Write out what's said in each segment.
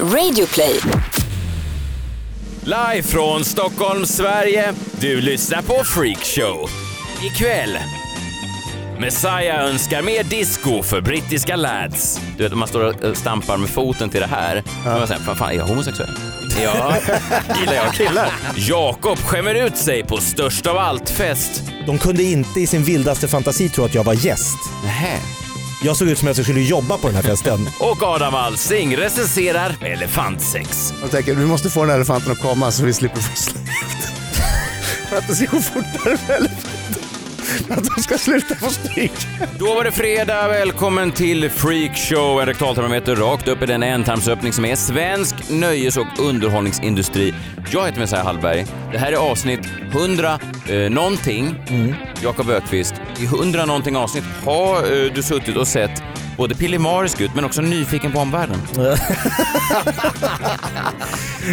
Radioplay. Live från Stockholm, Sverige. Du lyssnar på Freakshow. Ikväll. Messiah önskar mer disco för brittiska lads. Du vet, om man står och stampar med foten till det här. Ja. Man säger, fan, fan, är jag homosexuell? Ja, gillar jag killar. Jakob skämmer ut sig på störst av allt-fest. De kunde inte i sin vildaste fantasi tro att jag var gäst. Nähä. Jag såg ut som att jag skulle jobba på den här festen. Och Adam Alsing recenserar elefantsex. Jag tänker, vi måste få den här elefanten att komma så vi slipper få slut. För att det ska gå fortare med elefanten. Att de ska sluta få stryk. Då var det fredag. Välkommen till Freakshow. En rektaltermometer rakt upp i den ändtarmsöppning som är svensk nöjes och underhållningsindustri. Jag heter Messiah Hallberg. Det här är avsnitt 100 eh, någonting. Jakob Ökvist. I 100 någonting avsnitt har eh, du suttit och sett både pillemarisk ut men också nyfiken på omvärlden.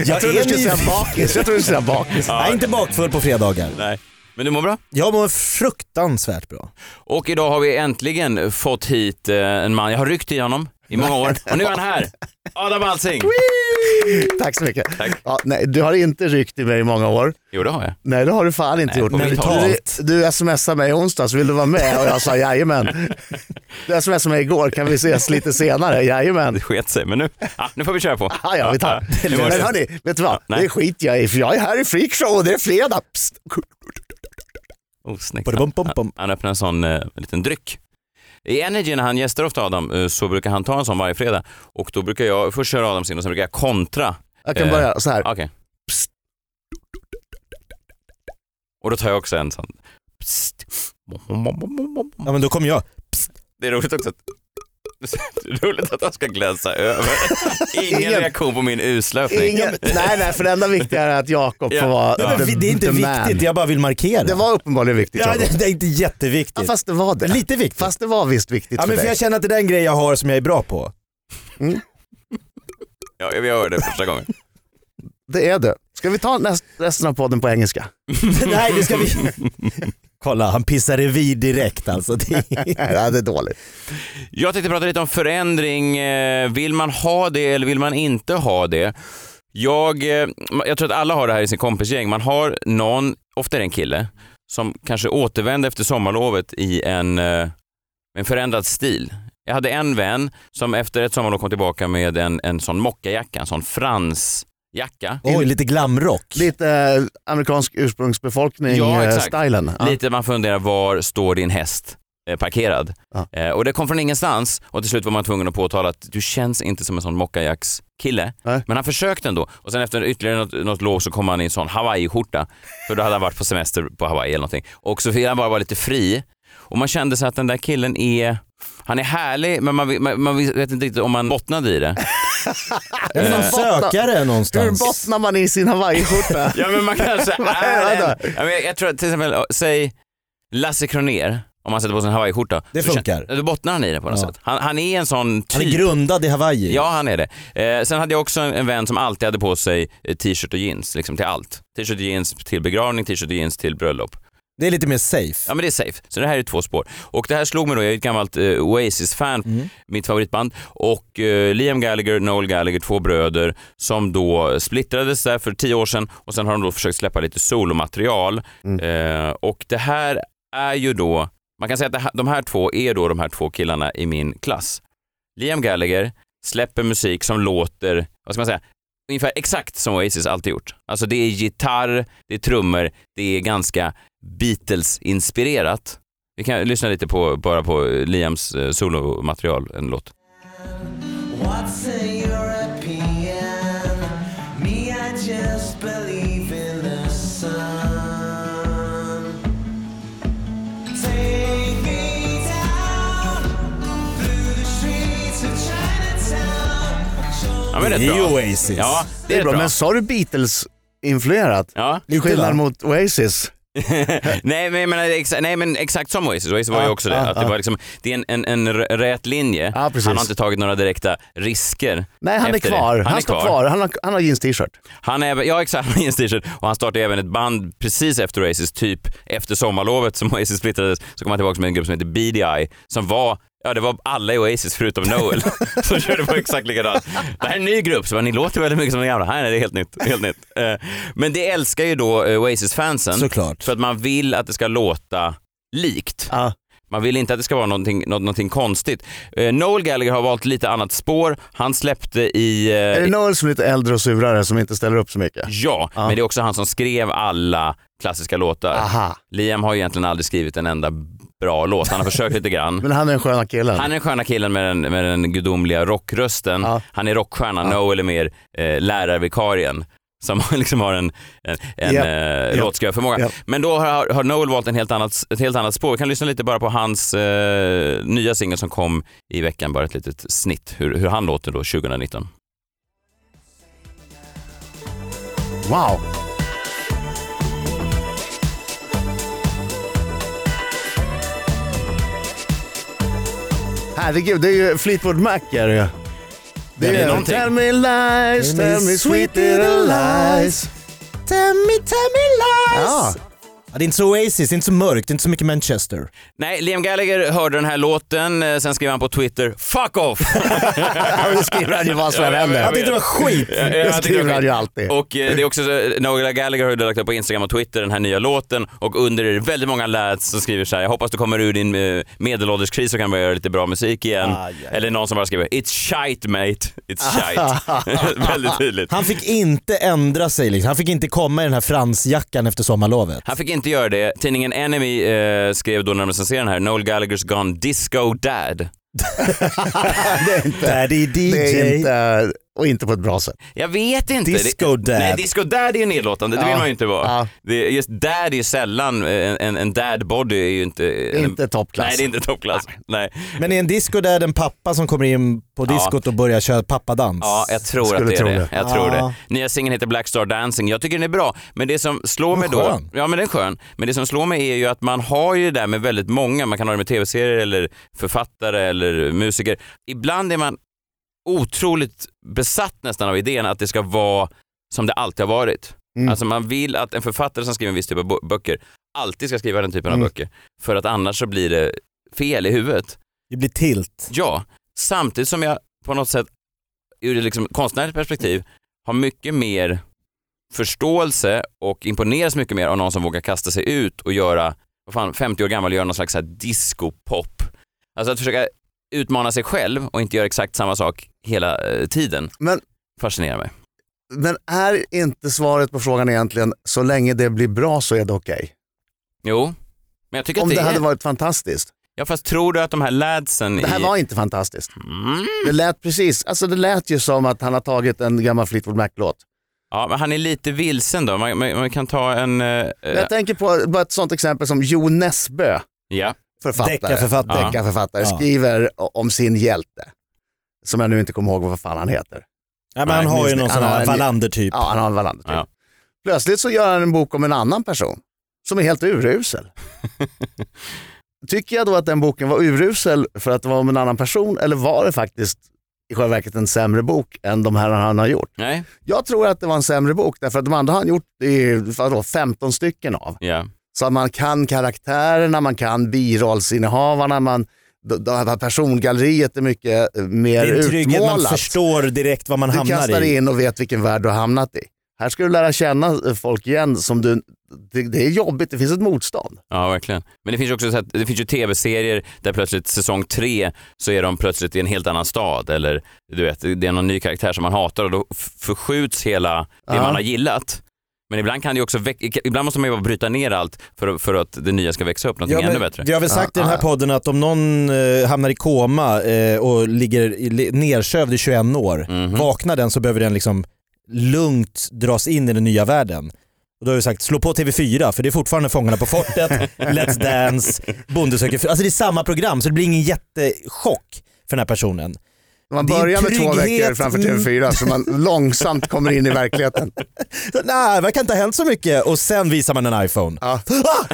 Jag trodde är du skulle säga bakis. Jag trodde du skulle säga bakis. Jag är inte bakfull på fredagar. Nej. Men du mår bra? Jag mår fruktansvärt bra. Och idag har vi äntligen fått hit eh, en man. Jag har ryckt i honom i många år och nu är han här. Adam Alsing. Tack så mycket. Tack. Ja, nej, du har inte ryckt i mig i många år. Jo, det har jag. Nej det har du fan inte Nej, gjort. vitalt. Du, du smsade mig i onsdags, vill du vara med? Och jag sa jajamän. Du smsade mig igår, kan vi ses lite senare? Jajamän. Det sket sig, men nu, ja, nu får vi köra på. Ja, ja, vi tar. Ja, var Men hörni, vet du vad? Nej. Det skiter jag i för jag är här i freakshow och det är fredag. Psst. Oh. Han, han öppnar en sån eh, liten dryck. I Energy när han gästar ofta Adam eh, så brukar han ta en sån varje fredag och då brukar jag först köra Adam sin och sen brukar jag kontra. Jag kan Eh, börja så här. Psst. Och då tar jag också en sån. Ja men då kommer jag. Det är roligt också att roligt att han ska glänsa över. Ingen, Ingen- reaktion på min uslöpning. Ingen, nej, nej, för det enda viktiga är att Jakob Ja. får vara Ja. the, Det är inte the man. viktigt, jag bara vill markera. Det var uppenbarligen viktigt ja, det, det är inte jätteviktigt. Ja, fast det var det. Lite viktigt. Fast det var visst viktigt ja, för men för dig. jag känner att det är en grej jag har som jag är bra på. Ja, vi hörde det första gången. Det är det. Ska vi ta näst, resten av podden på engelska? Nej det ska vi... Kolla han pissar revir direkt alltså. Det är... ja, det är dåligt. Jag tänkte prata lite om förändring. Eh, Vill man ha det eller vill man inte ha det? Jag, eh, jag tror att alla har det här i sin kompisgäng. Man har någon, ofta är det en kille, som kanske återvänder efter sommarlovet i en, eh, en förändrad stil. Jag hade en vän som efter ett sommarlov kom tillbaka med en, en sån mockajacka, en sån fransjacka. Oj, lite glamrock. Lite eh, amerikansk Ja, exakt. ursprungsbefolkning-stilen. Ja, Lite man funderar, var står din häst eh, parkerad? Ja. Eh, och det kom från ingenstans och till slut var man tvungen att påtala att du känns inte som en sån mockajacks-kille. Nej. Men han försökte ändå och sen efter ytterligare något, något lov så kom han i en sån Hawaii-skjorta. För då hade han varit på semester på Hawaii eller någonting. Och så ville han bara vara lite fri. Och man kände sig att den där killen är, han är härlig men man, man, man vet inte riktigt om man bottnade i det. Vill Eh. söka det Hur någonstans. bottnar man i sin hawaiiskjorta? Ja men man kanske är en, ja, men jag, tror att till exempel, säg Lasse Kronér, om man sätter på sig en hawaiiskjorta. Det funkar. kän- Då bottnar han i det på något Ja. sätt. Han, han är en sån Han typ. är grundad i Hawaii. Ja, han är det. Eh, sen hade jag också en, en vän som alltid hade på sig eh, t-shirt och jeans, liksom till allt. T-shirt och jeans till begravning, t-shirt och jeans till bröllop. Det är lite mer safe. Ja men det är safe. Så det här är två spår. Och det här slog mig då, jag är ett gammalt eh, Oasis-fan, Mm. mitt favoritband. Och eh, Liam Gallagher, Noel Gallagher, två bröder som då splittrades där för tio år sedan och sen har de då försökt släppa lite solomaterial. Eh, och det här är ju då, man kan säga att här, de här två är då de här två killarna i min klass. Liam Gallagher släpper musik som låter, vad ska man säga, ungefär exakt som Oasis alltid gjort. Alltså det är gitarr, det är trummor, det är ganska Beatles-inspirerat. Vi kan lyssna lite på, bara på Liams eh, solomaterial, en låt. What's Men Det är ju bra. Oasis. Ja, Det är bra, men sa du Beatles-influerat? Ja. Lite Skillnad mot Oasis. nej, men, menar, exa, nej men exakt som Oasis. Oasis var ju också det. att det, var liksom, det är en, en, en rät linje. Ja, precis. han har inte tagit några direkta risker. Nej, han är efter det. kvar. Han, är står kvar. kvar. Han har, han har jeans-t-shirt. Han är, ja exakt, han har en t-shirt och han startade även ett band precis efter Oasis, typ efter sommarlovet som Oasis splittrades, så kom han tillbaka med en grupp som heter BDI som var Ja, det var alla i Oasis förutom Noel som körde på exakt likadant. Det här är en ny grupp, så bara, ni låter väldigt mycket som de gamla. Nej, nej, det är helt nytt. Helt nytt. Eh, Men det älskar ju då eh, Oasis-fansen Såklart. för att man vill att det ska låta likt. Ja. Man vill inte att det ska vara någonting, nå- någonting konstigt. Eh, Noel Gallagher har valt lite annat spår. Han släppte i... Är det Noel som är lite äldre och surare som inte ställer upp så mycket? ja, Ja. men det är också han som skrev alla klassiska låtar. Aha. Liam har ju egentligen aldrig skrivit en enda bra låt. Han har försökt lite grann. Men han är den sköna killen. Han är den sköna killen med den, med den gudomliga rockrösten. Ja. Han är rockstjärnan. Noel är mer eh, lärarvikarien som liksom har en, en, en Japp, eh, japp, låtskrivarförmåga. japp. Men då har, har Noel valt en helt annat, ett helt annat spår. Vi kan lyssna lite bara på hans eh, nya singel som kom i veckan, bara ett litet snitt hur, hur han låter då 2019. Wow. Herregud, det är ju Fleetwood Mac är det ju. Det är är ju någonting. Tell me lies, tell me sweet little lies. Tell me, tell me lies. Ja. Ja, det är inte så Oasis, det är inte så mörkt, det är inte så mycket Manchester. Nej, Liam Gallagher hörde den här låten, eh, sen skrev han på Twitter “Fuck off!” Det skriver han ju vad som än händer. Jag tyckte det var skit. Det skriver han ju alltid. Och eh, det är också så, Noel Gallagher har ju lagt upp på Instagram och Twitter den här nya låten och under är det väldigt många lads som skriver så här, jag hoppas du kommer ur din eh, medelålderskris och kan börja göra lite bra musik igen. Aj, aj. Eller någon som bara skriver “It's shite mate, it's shite”. väldigt tydligt. Han fick inte ändra sig, liksom. han fick inte komma i den här fransjackan efter sommarlovet. Han fick inte göra det. Tidningen Enemy eh, skrev då när de recenserade den här, Noel Gallaghers gone disco dad. Det är inte, Daddy DJ. det är inte, och inte på ett bra sätt. Jag vet inte. Disco dad. Nej, disco dad är ju nedlåtande, det vill Ja. man ju inte vara. Ja. Det, just dad är ju sällan, en, en, dad body är ju inte... Det är inte toppklass. Nej, det är inte toppklass. Nej. Men i en disco där är det en pappa som kommer in på diskot och börjar köra pappadans. Ja, jag tror Skulle att det är tro det. det. Jag tror Ja. det. Nya singeln heter Black Star Dancing. Jag tycker den är bra, men det som slår mig är då... skön. Ja, men den är skön. Men det som slår mig är ju att man har ju det där med väldigt många. Man kan ha det med tv-serier eller författare eller musiker. Ibland är man otroligt besatt nästan av idén att det ska vara som det alltid har varit. Mm. Alltså man vill att en författare som skriver en viss typ av böcker alltid ska skriva den typen av Mm. böcker. För att annars så blir det fel i huvudet. Det blir tilt. Ja, samtidigt som jag på något sätt ur ett liksom konstnärligt perspektiv har mycket mer förståelse och imponeras mycket mer av någon som vågar kasta sig ut och göra, vad fan, 50 år gammal, göra någon slags disco-pop. Alltså att försöka utmana sig själv och inte göra exakt samma sak hela eh, tiden Men, fascinerar mig. men är inte svaret på frågan egentligen, så länge det blir bra så är det okej? Jo, men jag tycker Om att det det, hade är... varit fantastiskt. Ja, fast tror du att de här ladsen Det här i... var inte fantastiskt. Mm. Det lät precis, alltså det lät ju som att han har tagit en gammal Fleetwood Mac-låt. Ja, men han är lite vilsen då. Man, man, man kan ta en... Men Jag tänker på bara ett sånt exempel som Jo Nesbø, ja, författare, Deckarförfattare. deckarförfattare, Ja. skriver om sin hjälte. Som jag nu inte kommer ihåg vad fan han heter. Ja, men han har ju någon sån här en- Wallander typ. Ja, han har en Wallander typ. Ja. Plötsligt så gör han en bok om en annan person som är helt urusel. Tycker jag då att den boken var urusel för att det var om en annan person eller var det faktiskt i själva verket en sämre bok än de här han har gjort? nej, Jag tror att det var en sämre bok därför att de andra har han gjort i, vadå, 15 stycken av. ja. Så att man kan karaktärerna, man kan birollsinnehavarna, man, det här persongalleriet är mycket eh, Det mer är en trygghet, man utmålat. förstår direkt vad man Du hamnar kastar i. in och vet vilken värld du har hamnat i. Här ska du lära känna eh, folk igen som du, det, det är jobbigt, det finns ett motstånd. Ja, verkligen. Men det finns ju också det finns ju tv-serier där plötsligt säsong tre så är de plötsligt i en helt annan stad eller du vet, det är någon ny karaktär som man hatar och då förskjuts hela det Ja. man har gillat. Men ibland kan det ju också, ibland måste man ju bara bryta ner allt för, för att det nya ska växa upp någonting Ja, ännu bättre. Vi har väl sagt i den här Ja, ja. podden att om någon eh, hamnar i koma eh, och ligger i, li- nersövd i 21 år, Mhm. vaknar den så behöver den liksom lugnt dras in i den nya världen. Och då har vi sagt slå på TV4 för det är fortfarande Fångarna på fortet, Let's Dance, Bonde söker. Alltså det är samma program så det blir ingen jättechock för den här personen. Man börjar med två veckor framför TV4 så man långsamt kommer in i verkligheten. Nej, det verkar inte ha hänt så mycket och sen visar man en iPhone. Ja. Ah!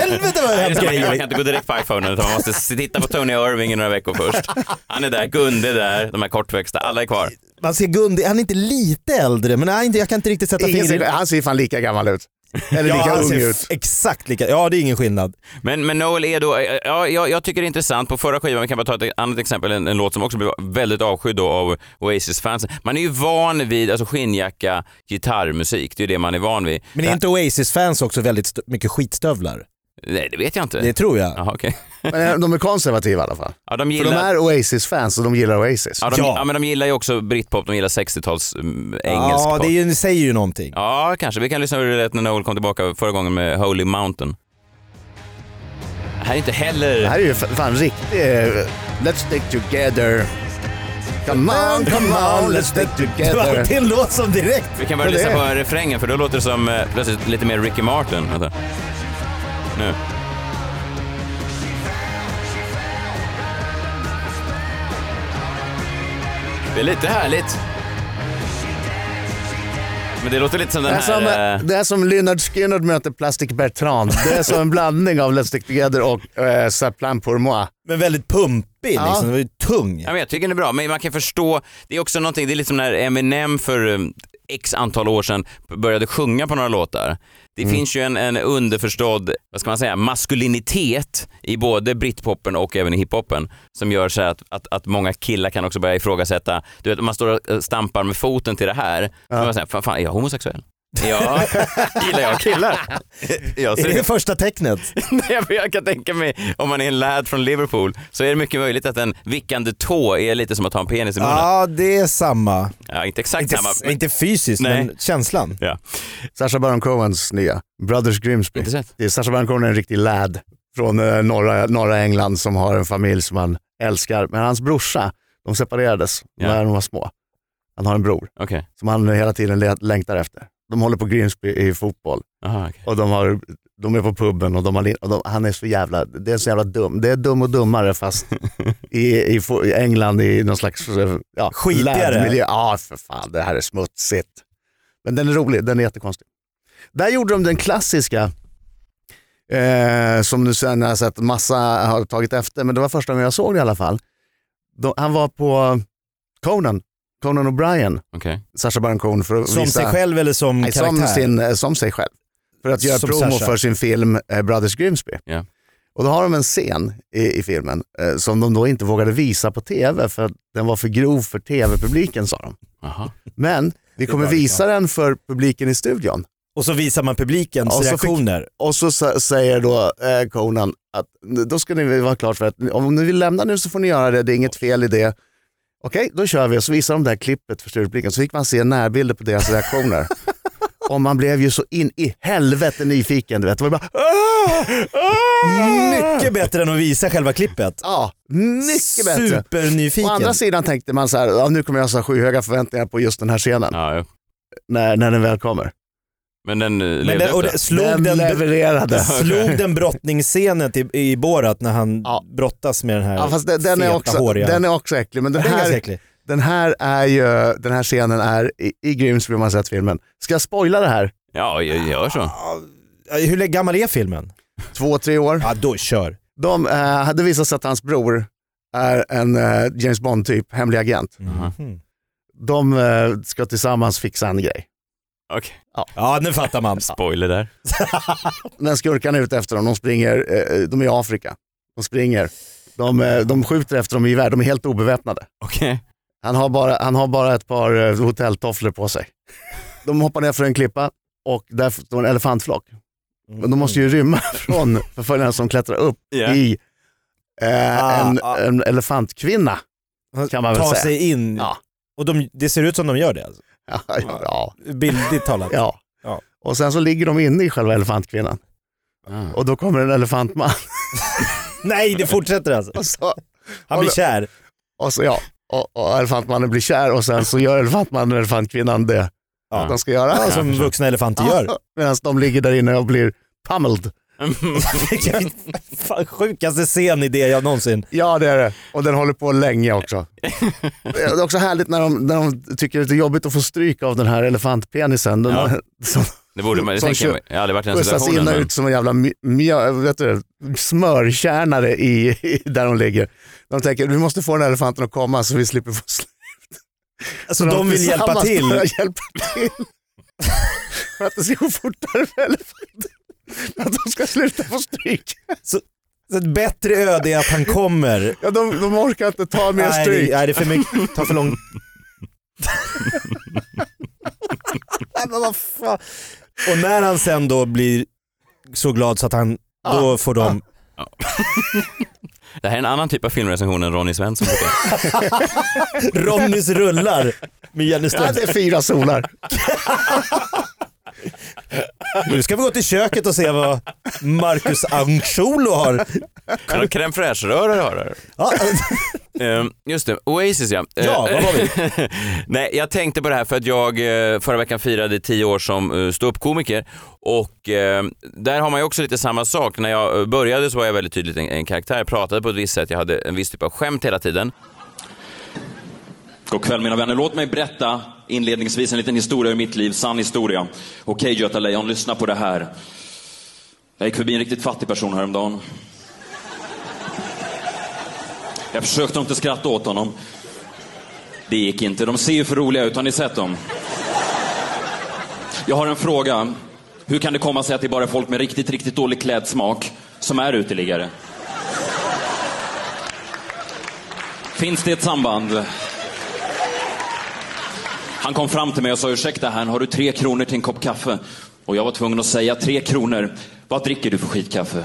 Helvete vad det hänt samma, man kan grejer. inte gå direkt på iPhone utan man måste titta på Tony Irving i några veckor först. Han är där, Gunde är där, de här kortväxta, alla är kvar. Man ser Gunde, han är inte lite äldre men nej, inte- jag kan inte riktigt sätta fingret han ser fan lika gammal ut. Eller Ja, lika han ung ut. exakt lika, ja det är ingen skillnad. Men, men Noel är då, ja, jag, jag tycker det är intressant, på förra skivan, vi kan bara ta ett annat exempel, en, en låt som också blev väldigt avskydd då av Oasis-fans. Man är ju van vid alltså skinnjacka, gitarrmusik, det är ju det man är van vid. Men är inte Oasis-fans också väldigt mycket skitstövlar? Nej, det vet jag inte. Det tror jag. Jaha, okej. Men eh, de är konservativa i alla fall. Ja, de För gillar... de är Oasis-fans och de gillar Oasis. Ja, de, Ja. ja. men de gillar ju också britpop, de gillar 60-tals mm, engelsk Ja, pop. det, ju, det säger ju någonting. Ja, kanske. Vi kan lyssna hur det lät när Noel kom tillbaka förra gången med Holy Mountain. Det här är inte heller... Det här är ju fan riktigt... eh, Let's stick together. Come on, come on, let's stick Det var together. alltid en låt som direkt... Vi kan börja det lyssna på refrängen för då låter det som eh, plötsligt lite mer Ricky Martin. Vänta. Nu. Det är lite härligt. Men det låter lite som Det den är, som, här... eh, det är som Lynyrd Skynyrd möter Plastic Bertrand. Det är som en blandning av Let's stick together och äh, Ça plan pour moi. Men väldigt pumpig Ja. liksom, den var ju tung. Ja, men jag tycker den är bra, men man kan förstå, det är också någonting, det är liksom när Eminem för eh, x antal år sedan började sjunga på några låtar. Det finns ju en, en underförstådd, vad ska man säga, maskulinitet i både britpopen och även i hiphopen som gör så att, att, att många killar kan också börja ifrågasätta, du vet om man står och eh, stampar med foten till det här, så kan man säga, fan, fan är jag homosexuell? Ja, gillar jag killar? Jag Är det det första tecknet? Nej, men jag kan tänka mig, om man är en lad från Liverpool, så är det mycket möjligt att en vickande tå är lite som att ha en penis i munnen. Ja, det är samma. Ja, inte exakt Inte, samma. men- inte fysiskt, Nej. men känslan. Ja, Sacha Baron Cohens nya, Brothers Grimsby. inte sett. Det är Sacha Baron Cohen är en riktig lad från eh, norra, norra England som har en familj som han älskar. Men hans brorsa, de separerades Ja. när de var små. Han har en bror Okej. som han hela tiden längtar efter. De håller på Grimsby i fotboll Aha, okej. och de, har, de är på puben och, de har, och de, han är så jävla, det är så jävla dum. Det är dum och dummare fast i, i, i England i någon slags eh, ja, Skitigare. lad-miljö. Ja, för fan, det här är smutsigt. Men den är rolig, den är jättekonstig. Där gjorde de den klassiska, eh, som nu sen har jag sett massa har tagit efter, men det var första gången jag såg det i alla fall. De, han var på Conan, Conan O'Brien, Okej. Sacha Baron Cohen för att Som visa... sig själv eller som Nej, karaktär? som, sin, eh, som sig själv. För att göra Som promo Sasha. för sin film eh, Brothers Grimsby. Ja. Och då har de en scen i, i filmen eh, som de då inte vågade visa på tv för att den var för grov för tv-publiken sa de. Aha. Men vi kommer visa den för publiken i studion. Och så visar man publikens Och så fick- reaktioner. Och så säger då eh, Conan att då ska ni vara klart för att om ni vill lämna nu så får ni göra det, det är inget fel i det. Okej, då kör vi och så visar de det här klippet för studiopubliken så fick man se närbilder på deras reaktioner. och man blev ju så in i helvete nyfiken. Du vet. Det var bara, "Ah! Ah!" Mycket bättre än att visa själva klippet. Ja, mycket bättre. Supernyfiken. Å andra sidan tänkte man så här, ja, nu kommer jag ha så skyhöga förväntningar på just den här scenen Ja, jo. när, när den väl kommer. Men den eh, Men den, och det, slog den, den, levererade. slog den brottningsscenen i, i Borat när han Ja. brottas med den här Ja, fast den, den, är feta, också, håriga... den är också äcklig, men den Den är här, äcklig. den här är ju, den här scenen är i, i Grimsby om man sett filmen. Ska jag spoila det här? Ja, jag gör så. Ja, Hur gammal är filmen? Två, tre år. Ja, då kör. De eh, hade visat sig att hans bror är en eh, James Bond-typ, hemlig agent. Mhm. De eh, ska tillsammans fixa en grej. Okej. Ja, nu fattar man. Spoiler där. När skurkarna är ute efter dem, de springer, eh, de är i Afrika. De springer, de, eh, de skjuter efter dem i gevär, de är helt obeväpnade. Okej. Han har bara, han har bara ett par eh, hotelltofflor på sig. De hoppar ner för en klippa och där står en elefantflock. Men de måste ju rymma från förföljarna som klättrar upp Ja. i eh, Ah, en, ah. en elefantkvinna. kan man väl Ta säga. sig in. Ja. Och de, det ser ut som de gör det alltså. Ja, ja, Bildligt talat. ja. Ja. Och sen så ligger de inne i själva elefantkvinnan. Ah. Och då kommer en elefantman. Nej, det fortsätter alltså. Så, Han blir kär. och så, ja, och, och elefantmannen blir kär och sen så gör elefantmannen och elefantkvinnan det Ja. de ska göra. Ja, som vuxna elefanter gör. Medan de ligger där inne och blir pummeled. Fan, sjukaste scenidé jag någonsin. Ja det är det. Och den håller på länge också. Det är också härligt när de, när de tycker att det är jobbigt att få stryk av den här elefantpenisen. Den, Ja. som Det borde man, det tänker jag. Jag har aldrig varit i den skjutsas in situationen. och Men... ut som en jävla mjö, mjö, vet du, smörkärnare i, i, där de ligger. De tänker vi måste få den här elefanten att komma så vi slipper få slut. Alltså Så de vill hjälpa till. hjälpa till. för att det ska gå fortare för elefanten. Att de ska sluta få stryk. Så, så ett bättre öde är att han kommer. Ja, de, de orkar inte ta mer Nej, stryk. det, nej, det är för mycket, tar för lång... Nej, men vad fan. Och när han sen då blir så glad så att han, då får de... Det här är en annan typ av filmrecension än Ronny Svensson brukar. Ronnys rullar med Jenny Ja, Ström. det är fyra solar. Nu ska vi gå till köket och se vad Marcus Ancholo har. Han har crème fraîche-rörer har du. Ja, Ehm, Just det, Oasis ja. Ja, vad var vi? Nej, jag tänkte på det här för att jag eh, förra veckan firade tio år som eh, ståuppkomiker och eh, där har man ju också lite samma sak. När jag eh, började så var jag väldigt tydligt en, en karaktär, jag pratade på ett visst sätt, jag hade en viss typ av skämt hela tiden. God kväll mina vänner. Låt mig berätta inledningsvis en liten historia ur mitt liv, sann historia. Okej Göta Lejon, lyssna på det här. Jag gick förbi en riktigt fattig person häromdagen. Jag försökte inte skratta åt honom. Det gick inte. De ser ju för roliga ut. Har ni sett dem? Jag har en fråga. Hur kan det komma sig att det bara är folk med riktigt, riktigt dålig klädsmak som är uteliggare? Finns det ett samband? Han kom fram till mig och sa, ursäkta herrn, har du tre kronor till en kopp kaffe? Och jag var tvungen att säga, tre kronor, vad dricker du för skitkaffe?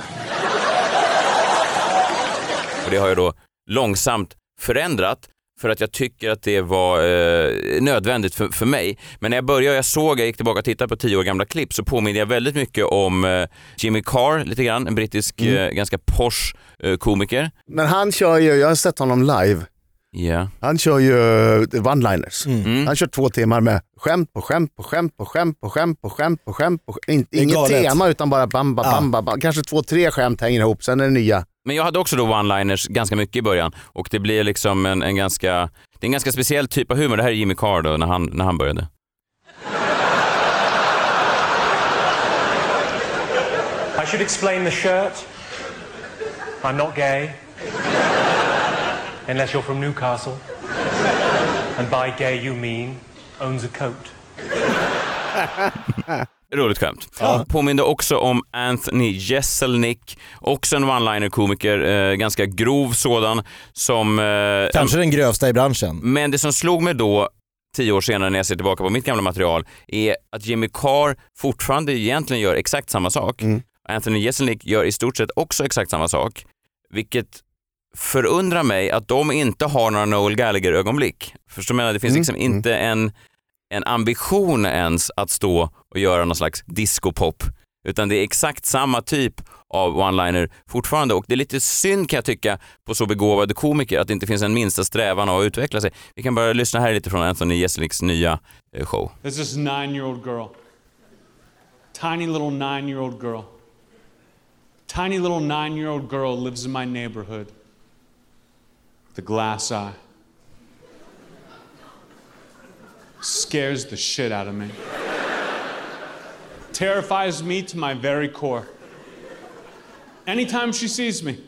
Och det har jag då långsamt förändrat för att jag tycker att det var eh, nödvändigt för, för mig. Men när jag började, jag såg, jag gick tillbaka och tittade på tio år gamla klipp så påminner jag väldigt mycket om eh, Jimmy Carr lite grann, en brittisk eh, ganska posh eh, komiker. Men han kör ju, jag har sett honom live, Ja. han kör ju eh, one-liners. Mm. Han kör två timmar med skämt på skämt på skämt på skämt på skämt på skämt på skämt på skämt. Inget galet. tema utan bara bam, bam, bam, bam. Kanske två, tre skämt hänger ihop, sen är det nya. Men jag hade också då one-liners ganska mycket i början och det blir liksom en, en ganska, det är en ganska speciell typ av humor. Det här är Jimmy Carr då, när han, när han började. I should explain the shirt. I'm not gay. Unless you're from Newcastle. And by gay you mean owns a coat. Roligt skämt. Påminde också om Anthony Jeselnik, också en one-liner-komiker, eh, ganska grov sådan, som... Eh, kanske den grövsta i branschen. Men det som slog mig då, tio år senare när jag ser tillbaka på mitt gamla material, är att Jimmy Carr fortfarande egentligen gör exakt samma sak. Anthony Jeselnik gör i stort sett också exakt samma sak, vilket förundrar mig att de inte har några Noel Gallagher-ögonblick. Förstår du menar? Det finns liksom inte en, en ambition ens att stå och göra någon slags discopop, utan det är exakt samma typ av one-liner fortfarande och det är lite synd kan jag tycka på så begåvade komiker att det inte finns en minsta strävan av att utveckla sig. Vi kan bara lyssna här lite från Anthony Jeselniks nya eh, show. This nine year old girl. Tiny little nine year old girl. Tiny little nine year old girl lives in my neighborhood. The glass eye. Scares the shit out of me. Terrifies me to my very core. Anytime she sees me,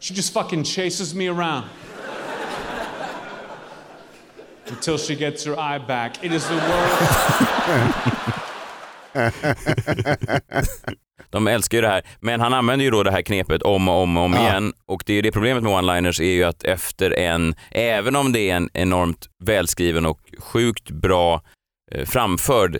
she just fucking chases me around. Until she gets her eye back. It is the worst. De älskar ju det här, men han använder ju då det här knepet om och om och om igen och det är ju det problemet med one-liners är ju att efter en, även om det är en enormt välskriven och sjukt bra eh, framförd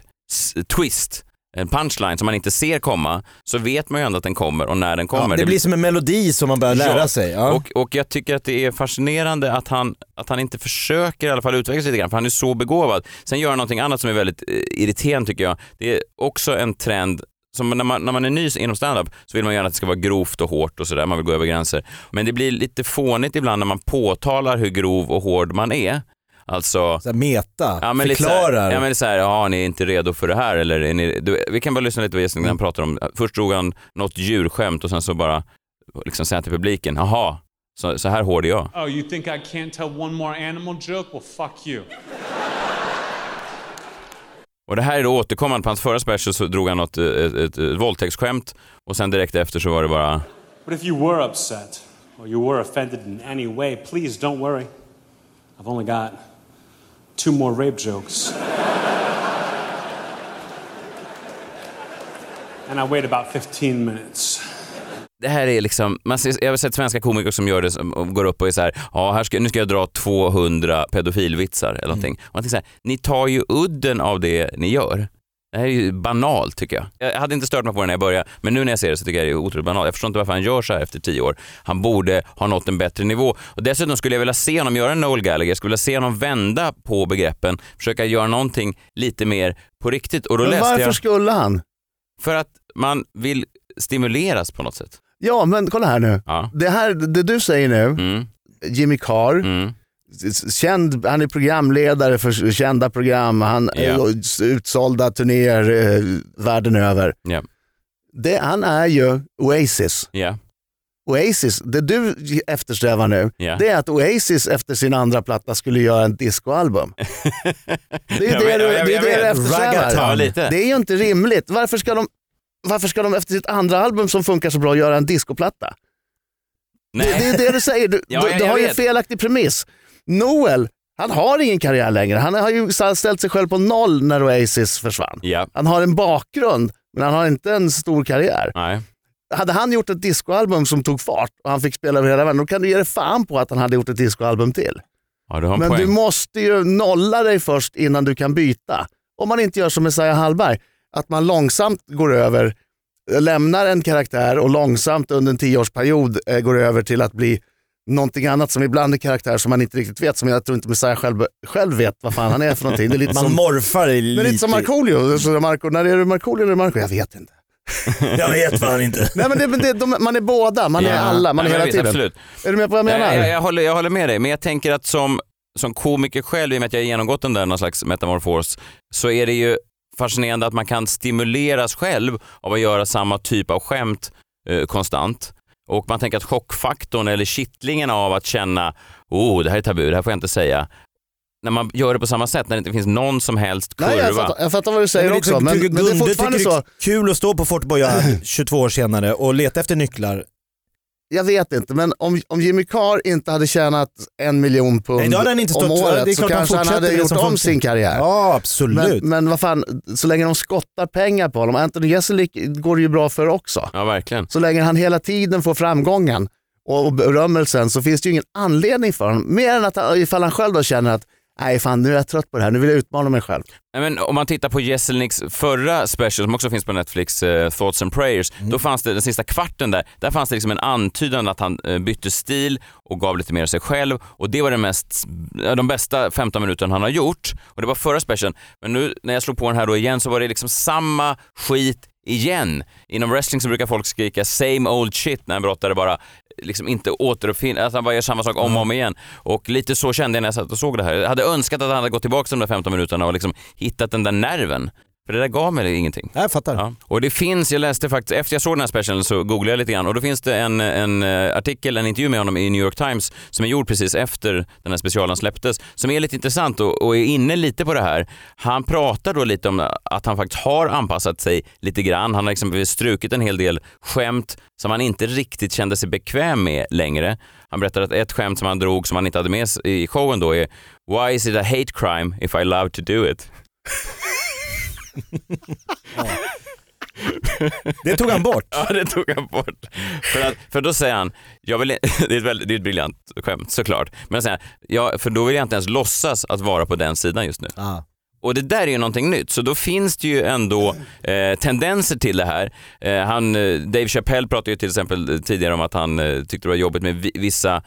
twist, en punchline som man inte ser komma, så vet man ju ändå att den kommer och när den kommer. Ja, det blir som en melodi som man börjar lära Ja, sig. Ja. Och, och jag tycker att det är fascinerande att han, att han inte försöker i alla fall utvecklas lite grann, för han är så begåvad. Sen gör han någonting annat som är väldigt eh, irriterande tycker jag. Det är också en trend som när man, när man är ny inom standup så vill man gärna att det ska vara grovt och hårt och sådär, man vill gå över gränser. Men det blir lite fånigt ibland när man påtalar hur grov och hård man är. Alltså, Så här meta, Ja, men lite så här- förklarar. Ja men det är så här, ja ni är inte redo för det här eller är ni, du, vi kan bara lyssna lite på gästen när han pratar om, först drog han något djurskämt och sen så bara liksom säga till publiken, jaha, så, så här hård är jag. Oh, you think I can't tell one more animal joke? Well, fuck you. Och det här är då återkommande, på hans förra special så drog han något, eh, ett, ett, ett, våldtäktsskämt och sen direkt efter så var det bara, But if you were upset or you were offended in any way, please don't worry. I've only got two more rape jokes. and I wait about 15 minutes det här är liksom, man ser, jag har sett svenska komiker som gör det, som och går upp och är så här, ja här ska, nu ska jag dra 200 pedofilvitsar eller någonting. Och man tänker så här, ni tar ju udden av det ni gör. Det här är ju banalt tycker jag. Jag hade inte stört mig på det när jag började, men nu när jag ser det så tycker jag det är otroligt banalt. Jag förstår inte varför han gör så här efter tio år. Han borde ha nått en bättre nivå. Och dessutom skulle jag vilja se honom göra en Noel Gallagher, jag skulle vilja se honom vända på begreppen, försöka göra någonting lite mer på riktigt. Och då Men läste varför jag, skulle han? för att man vill stimuleras på något sätt. Ja, men kolla här nu. Ja. Det, här, det du säger nu, Mm, Jimmy Carr, mm. känd, han är programledare för kända program, han är utsålda turnéer eh, världen över. Ja. Det, han är ju Oasis. Ja, Oasis, det du eftersträvar nu, ja. det är att Oasis efter sin andra platta skulle göra en discoalbum. Det är det, vet, du, jag det, är du eftersträvar. Det är ju inte rimligt. Varför ska, de, varför ska de efter sitt andra album som funkar så bra göra en discoplatta? Det, det är det du säger. Du, Ja, du, du har ju en felaktig premiss. Noel, han har ingen karriär längre. Han har ju ställt sig själv på noll när Oasis försvann. Ja, Han har en bakgrund, men han har inte en stor karriär. nej. Hade han gjort ett discoalbum som tog fart och han fick spela över hela världen, då kan du ge dig fan på att han hade gjort ett discoalbum till. Ja, du Men poäng. du måste ju nolla dig först innan du kan byta. Om man inte gör som Messiah Hallberg, att man långsamt går över, lämnar en karaktär och långsamt under en tioårsperiod eh, går över till att bli någonting annat som ibland är karaktär som man inte riktigt vet, som jag tror inte Messiah själv, själv vet vad fan han är för någonting. Det är lite Man som, morfar i men lite. lite som Markoolio. Så Marco, när är det Markoolio eller Marco? Jag vet inte. Jag vet fan inte. Nej, men det, men det, de, man är båda, man är Ja. alla, man är Nej, men hela vet, tiden. Absolut. Är du med på vad jag menar? Jag, jag, jag, håller, jag håller med dig, men jag tänker att som, som komiker själv, i och med att jag har genomgått den där någon slags metamorfos, så är det ju fascinerande att man kan stimuleras själv av att göra samma typ av skämt eh, konstant. Och man tänker att chockfaktorn eller kittlingen av att känna oh, det här är tabu, det här får jag inte säga. När man gör det på samma sätt, när det inte finns någon som helst kurva. Nej, jag, fattar, jag fattar vad du säger Men också, men, tycker men det är fortfarande så. det är kul att stå på Fortboja 22 år senare och leta efter nycklar. Jag vet inte, men om, om Jimmy Carr inte hade tjänat en miljon pund Nej, om stått- året så han kanske han hade gjort om sin karriär. Ja, absolut. Men, men vad fan, så länge de skottar pengar på honom, Anthony Jeselnik går det ju bra för också. Ja, verkligen. Så länge han hela tiden får framgången och, och berömmelsen så finns det ju ingen anledning för honom. Mer än att han, ifall han själv då känner att nej fan nu är jag trött på det här, nu vill jag utmana mig själv. Men om man tittar på Jeselniks förra special som också finns på Netflix, eh, Thoughts and Prayers, då fanns det den sista kvarten där, där fanns det liksom en antydan att han eh, bytte stil och gav lite mer av sig själv och det var det mest, de bästa 15 minuterna han har gjort och det var förra specialen. Men nu när jag slog på den här då igen så var det liksom samma skit igen. Inom wrestling så brukar folk skrika same old shit när en brottare bara liksom inte återuppfinner, att han bara gör samma sak om och om igen. Och lite så kände jag när jag satt och såg det här. Jag hade önskat att han hade gått tillbaka de där 15 minuterna och liksom hittat den där nerven. För det där gav mig ingenting. Jag fattar. Ja. Och det finns, jag läste faktiskt, efter jag såg den här specialen så googlade jag lite grann och då finns det en, en eh, artikel, en intervju med honom i New York Times som är gjord precis efter den här specialen släpptes, som är lite intressant och, och är inne lite på det här. Han pratar då lite om att han faktiskt har anpassat sig lite grann. Han har exempelvis strukit en hel del skämt som han inte riktigt kände sig bekväm med längre. Han berättar att ett skämt som han drog som han inte hade med i showen då är “Why is it a hate crime if I love to do it?” Det tog han bort. Ja, det tog han bort. För, att, för då säger han, jag vill, det, är ett väldigt, det är ett briljant skämt såklart, men säger han, ja, för då vill jag inte ens låtsas att vara på den sidan just nu. Ah. Och det där är ju någonting nytt, så då finns det ju ändå eh, tendenser till det här. Eh, han, eh, Dave Chappelle pratade ju till exempel tidigare om att han eh, tyckte det var jobbigt med vi, vissa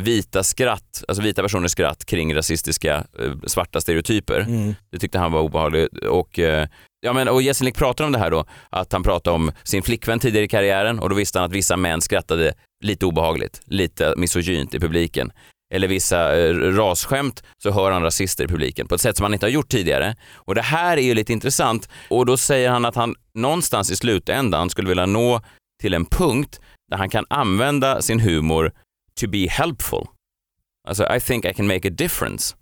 vita skratt, alltså vita personers skratt kring rasistiska eh, svarta stereotyper. Mm. Det tyckte han var obehagligt. Och, eh, ja, men, och Jeselnik pratar om det här då, att han pratade om sin flickvän tidigare i karriären och då visste han att vissa män skrattade lite obehagligt, lite misogynt i publiken. Eller vissa eh, rasskämt så hör han rasister i publiken på ett sätt som han inte har gjort tidigare. Och det här är ju lite intressant och då säger han att han någonstans i slutändan skulle vilja nå till en punkt där han kan använda sin humor to be helpful. Alltså I think I can make a difference.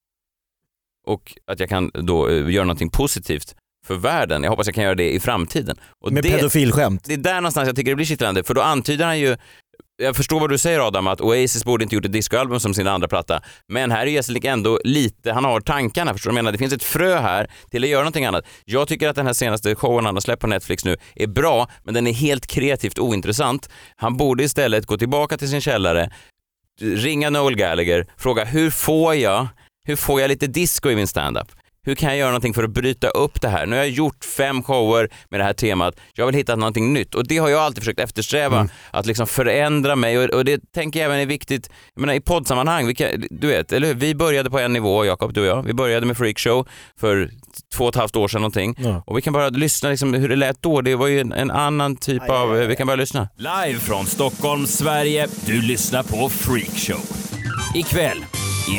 Och att jag kan då eh, göra någonting positivt för världen. Jag hoppas jag kan göra det i framtiden. Och Med det, pedofilskämt. det är där någonstans jag tycker det blir kittlande, för då antyder han ju jag förstår vad du säger Adam, att Oasis borde inte gjort ett discoalbum som sin andra platta. Men här är Jeselik ändå lite, han har tankarna, förstår du jag menar? Det finns ett frö här till att göra någonting annat. Jag tycker att den här senaste showen han har släppt på Netflix nu är bra, men den är helt kreativt ointressant. Han borde istället gå tillbaka till sin källare, ringa Noel Gallagher, fråga hur får jag, hur får jag lite disco i min standup? Hur kan jag göra någonting för att bryta upp det här? Nu har jag gjort fem shower med det här temat. Jag vill hitta någonting nytt och det har jag alltid försökt eftersträva. Att liksom förändra mig och, och det tänker jag även är viktigt. Jag menar i poddsammanhang, vi kan, du vet, eller hur? Vi började på en nivå, Jakob, du och jag. Vi började med Freakshow för två och ett halvt år sedan någonting. Ja. Och vi kan bara lyssna liksom hur det lät då. Det var ju en, en annan typ av, vi kan bara lyssna. Live från Stockholm, Sverige. Du lyssnar på Freakshow. Ikväll,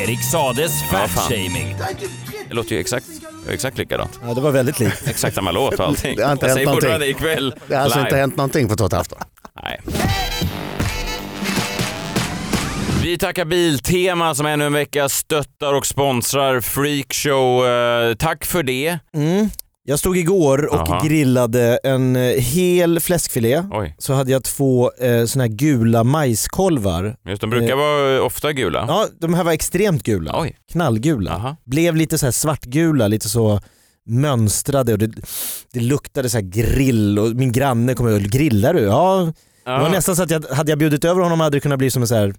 Erik Sades fatshaming. Det låter ju exakt, exakt likadant. Ja, det var väldigt likt. Exakt samma låt och allting. Det har inte jag hänt någonting. ikväll Det har alltså live. inte hänt någonting på två och ett halvt år. Nej. Vi tackar Biltema som ännu en vecka stöttar och sponsrar Freakshow. Eh, tack för det. Mm. Jag stod igår och Aha. grillade en eh, hel fläskfilé. Oj, Så hade jag två eh, såna här gula majskolvar. just de brukar Eh. vara ofta gula. Ja, de här var extremt gula. Oj, Knallgula. aha. Blev lite så här svartgula, lite så mönstrade och det, det luktade så här grill och min granne kom och grillar du? Ja, det var Ja. nästan så att jag, hade jag bjudit över honom hade det kunnat bli som en så här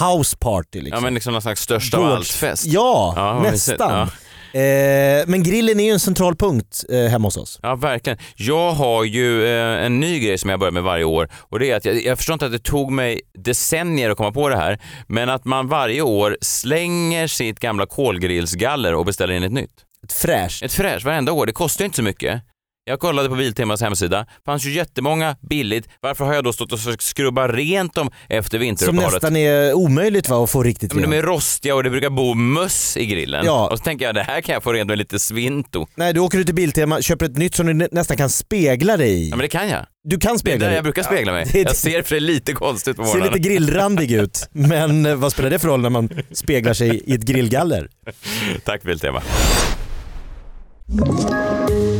house party liksom. Ja men liksom någon slags största av Gårds- allt-fest. Ja, Ja, nästan. Eh, men grillen är ju en central punkt eh, hemma hos oss. Ja, verkligen. Jag har ju eh, en ny grej som jag börjar med varje år och det är att jag, jag förstår inte att det tog mig decennier att komma på det här, men att man varje år slänger sitt gamla kolgrillsgaller och beställer in ett nytt. Ett fräscht. Ett fräscht varenda år, det kostar ju inte så mycket. Jag kollade på Biltemas hemsida, det fanns ju jättemånga billigt. Varför har jag då stått och försökt skrubba rent dem efter Som vinteruppehållet? nästan är omöjligt va, att få riktigt Ja, Men de rent. är rostiga och det brukar bo möss i grillen. Ja. Och så tänker jag, det här kan jag få rent med lite svinto. Nej, du åker ut till Biltema, köper ett nytt som du nä- nästan kan spegla dig i. Ja men det kan jag. Du kan Det är spegla där dig. jag brukar spegla mig. det är- Jag ser för det lite konstigt på Ser morgonen. lite grillrandig ut, men eh, vad spelar det för roll när man speglar sig i ett grillgaller? Tack Biltema.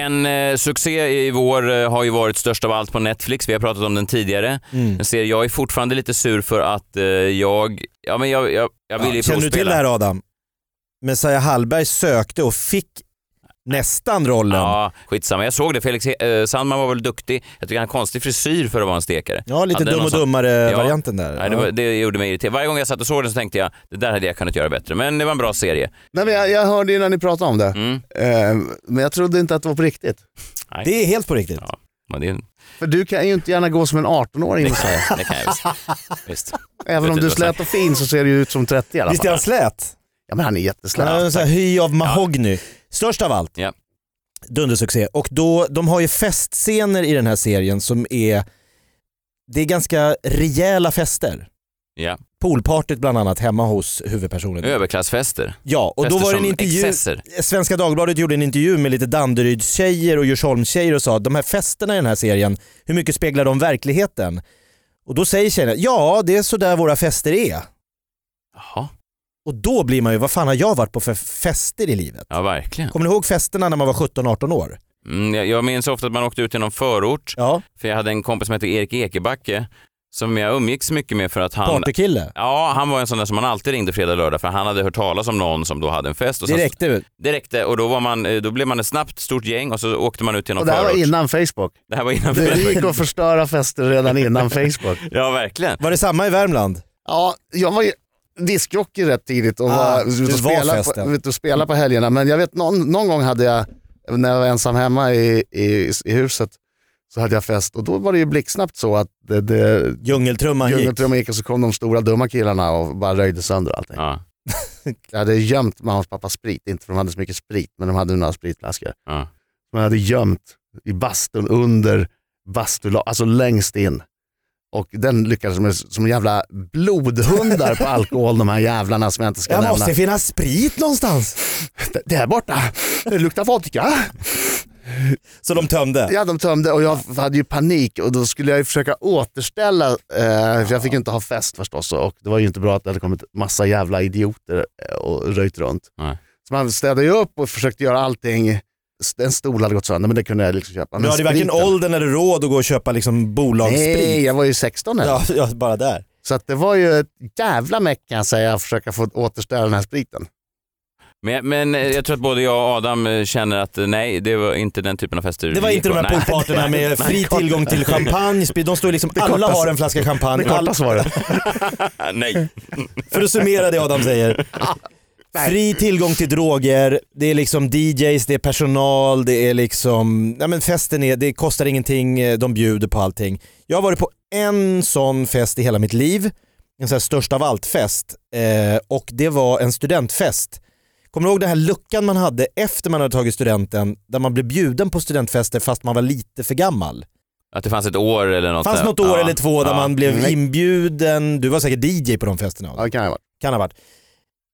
En eh, succé i vår eh, har ju varit störst av allt på Netflix. Vi har pratat om den tidigare. Mm. Serie jag är fortfarande lite sur för att eh, jag, ja men jag, jag, jag vill ju Känner du till det här Adam? Messiah Hallberg sökte och fick nästan rollen. Ja, skitsamma. Jag såg det. Felix eh, Sandman var väl duktig. Jag tycker han har konstig frisyr för att vara en stekare. Ja, lite Hade dum och sån- dummare-varianten där. Nej, det, Ja. var, det gjorde mig irriterad. Varje gång jag satt och såg den så tänkte jag, det där hade jag kunnat göra bättre. Men det var en bra serie. Nej, men jag, jag hörde ju när ni pratade om det, Mm. eh, men jag trodde inte att det var på riktigt. Nej. Det är helt på riktigt. Ja, men det, För du kan ju inte gärna gå som en 18-åring och säga. det kan jag visst. visst. Även om du är slät och fin så ser du ju ut som 30 i alla Visst är fall. han slät? Ja men han är Han jätteslät. har en sån här hy av mahogny. Störst av allt. Ja. Dundersuccé. Och då, de har ju festscener i den här serien som är, det är ganska rejäla fester. Ja. Poolpartyt bland annat hemma hos huvudpersonen. Överklassfester. Ja, och då Fester var det en intervju, excesser. Svenska Dagbladet gjorde en intervju med lite Danderydstjejer och Djursholmstjejer och sa de här festerna i den här serien, hur mycket speglar de verkligheten? Och då säger tjejerna, ja det är så där våra fester är. Jaha. Och då blir man ju, vad fan har jag varit på för fester i livet? Ja, verkligen. Kommer ni ihåg festerna när man var 17-18 år? Mm, jag, jag minns ofta att man åkte ut till någon förort, Ja, för jag hade en kompis som hette Erik Ekebacke, som jag umgicks mycket med för att han... partykille. Ja, han var en sån där som man alltid ringde fredag, lördag för han hade hört talas om någon som då hade en fest. Och Det sen- räckte. Det räckte och då, var man, eh, då blev man ett snabbt stort gäng och så åkte man ut till någon Och det här var förort. innan Facebook. Det här var innan Det gick Facebook. att förstöra fester redan innan Facebook. Ja, verkligen. Var det samma i Värmland? Ja, jag var ju diskjockey rätt tidigt och Ah, var ute och, var spela på, ute och spela på helgerna. Men jag vet någon, någon gång hade jag, när jag var ensam hemma i, i, i huset, så hade jag fest och då var det ju blixtsnabbt så att det, det, Djungeltrumman gick. djungeltrumman gick och så kom de stora dumma killarna och bara röjde sönder allting. Ja, Jag hade gömt mammas pappas sprit, inte för de hade så mycket sprit, men de hade några spritflaskor. ja. Man hade gömt i bastun under bastulag, alltså längst in. Och den lyckades med som jävla blodhundar på alkohol de här jävlarna som jag inte ska Det nämna. måste finnas sprit någonstans. Det är borta, det luktar vodka. Så de tömde? Ja, de tömde och jag hade ju panik och då skulle jag ju försöka återställa, eh, för jag fick ju inte ha fest förstås och det var ju inte bra att det hade kommit massa jävla idioter eh, och röjt runt. Nej. Så man städade ju upp och försökte göra allting. En stol hade gått sönder men det kunde jag liksom köpa. Men du hade varken åldern eller råd att gå och köpa liksom bolagssprit. Nej, jag var ju 16 eller? Ja, ja, bara där. Så att det var ju ett jävla meck kan jag säga att försöka få återställa den här spriten. Men, men eh, jag tror att både jag och Adam eh, känner att eh, nej, det var inte den typen av fester Det var inte de här poolpartyna med fri tillgång till champagne, sprit. De står liksom, alla har en flaska champagne. Det korta svaret. nej. för att summera det Adam säger. Fri tillgång till droger, det är liksom DJs, det är personal, det är liksom, ja men festen är, det kostar ingenting, eh, de bjuder på allting. Jag har varit på en sån fest i hela mitt liv, en sån här störst av allt-fest eh, och det var en studentfest. Kommer du ihåg den här luckan man hade efter man hade tagit studenten där man blev bjuden på studentfester fast man var lite för gammal? Att det fanns ett år eller Det något. fanns där. något år Ja, eller två där ja. man blev Nej. inbjuden, du var säkert DJ på de festerna. Ja, det kan jag vara. Kan ha varit.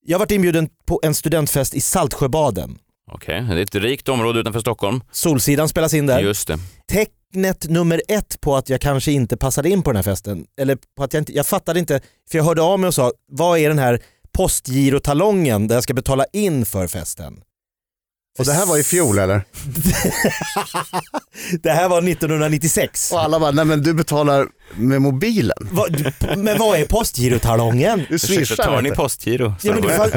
Jag varit inbjuden på en studentfest i Saltsjöbaden. Okej, det är ett rikt område utanför Stockholm. Solsidan spelas in där. Just det. Tecknet nummer ett på att jag kanske inte passade in på den här festen, eller på att jag inte, jag fattade inte, för jag hörde av mig och sa, vad är den här postgirotalongen där jag ska betala in för festen? Och det här var i fjol eller? det här var 1996. Och alla bara, nej men du betalar med mobilen. Vad- men vad är postgirotalongen? Du swishar tar ni du. postgiro? Ja, men det fanns,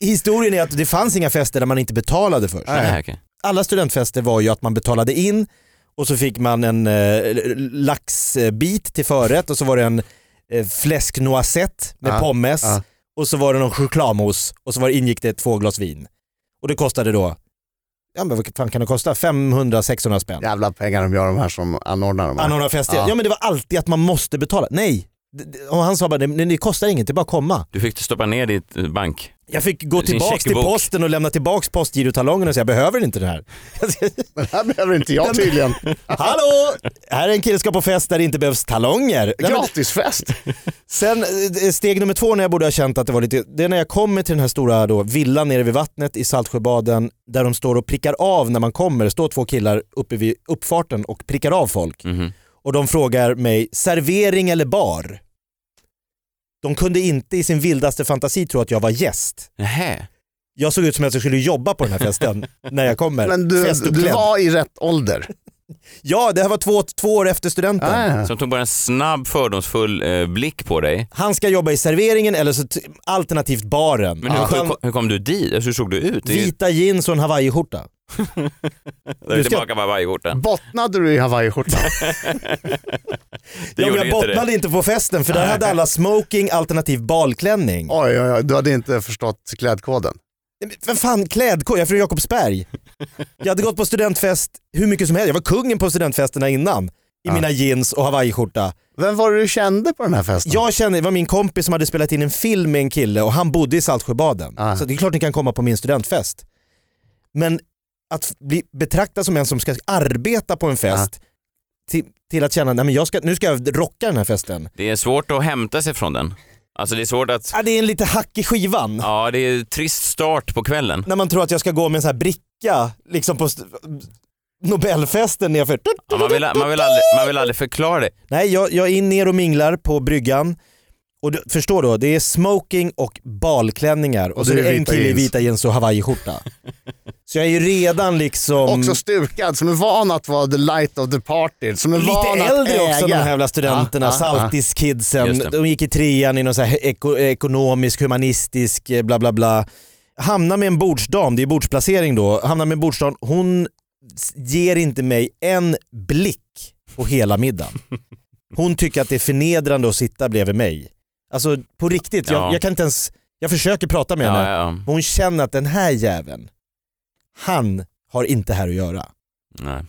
historien är att det fanns inga fester där man inte betalade först. Nej, okej. Alla studentfester var ju att man betalade in och så fick man en eh, laxbit till förrätt och så var det en eh, fläsk noisette med Ja, pommes ja. och så var det någon chokladmousse och så var ingick det två glas vin. Och det kostade då, ja men vad fan kan det kosta? 500-600 spänn. Jävla pengar de gör de här som anordnar de här. Anordna fester. Ja. Ja. men det var alltid att man måste betala. Nej, och han sa bara, det, det kostar inget, det är bara att komma. Du fick stoppa ner ditt eh, bank. Jag fick gå Sin tillbaks till posten och lämna tillbaks postgirotalongen och säga, jag behöver inte den här. Det här behöver inte jag tydligen. Hallå! Här är en kille som ska på fest där det inte behövs talonger. Gratisfest. Sen eh, steg nummer två när jag borde ha känt att det var lite, det är när jag kommer till den här stora då, villan nere vid vattnet i Saltsjöbaden där de står och prickar av när man kommer. Det står två killar uppe vid uppfarten och prickar av folk. Mhm. Och de frågar mig, servering eller bar? De kunde inte i sin vildaste fantasi tro att jag var gäst. Nähä. Jag såg ut som att jag skulle jobba på den här festen när jag kommer. Men du, du var i rätt ålder. Ja, det här var två, två år efter studenten. Ah. Som tog bara en snabb fördomsfull eh, blick på dig. Han ska jobba i serveringen eller så t- alternativt baren. Men hur, Ja. hur, hur kom du dit? Alltså, hur såg du ut? Vita jeans och en hawaiiskjorta. Du ska- tillbaka på hawaiiskjortan. Bottnade du i hawaiiskjortan? Ja, jag bottnade inte på festen för där hade alla smoking alternativ balklänning. Oj, oj, oj, du hade inte förstått klädkoden. Vad fan klädkod? Jag är från Jakobsberg. Jag hade gått på studentfest hur mycket som helst. Jag var kungen på studentfesterna innan. I Ja. mina jeans och hawaiiskjorta. Vem var det du kände på den här festen? Jag kände, det var min kompis som hade spelat in en film med en kille och han bodde i Saltsjöbaden. Ah. Så det är klart ni kan komma på min studentfest. Men att bli betraktad som en som ska arbeta på en fest till, till att känna, nej men jag ska, nu ska jag rocka den här festen. Det är svårt att hämta sig från den. Alltså det är svårt att... Ja, det är en lite hack i skivan. Ja, det är trist start på kvällen. När man tror att jag ska gå med en sån här bricka liksom på st- Nobelfesten nerför. Ja, man, vill, man, vill aldrig, man vill aldrig förklara det. Nej, jag, jag är ner och minglar på bryggan. Och du, förstår då, det är smoking och balklänningar och, Och så är du det är en kille i vita jeans och hawaiiskjorta. så jag är ju redan liksom Också stukad, som är van att vara the light of the party. Som är lite van att äldre också äga. de här jävla studenterna, Ja, saltiskidsen. De gick i trean i någon så här eko, ekonomisk, humanistisk, eh, bla bla bla. Hamnar med en bordsdam, det är bordsplacering då, hamnar med en bordsdam, hon ger inte mig en blick på hela middagen. Hon tycker att det är förnedrande att sitta bredvid mig. Alltså på riktigt, jag, Ja. jag kan inte ens, jag försöker prata med henne, ja, ja. men hon känner att den här jäveln, han har inte här att göra. Nej. Alltså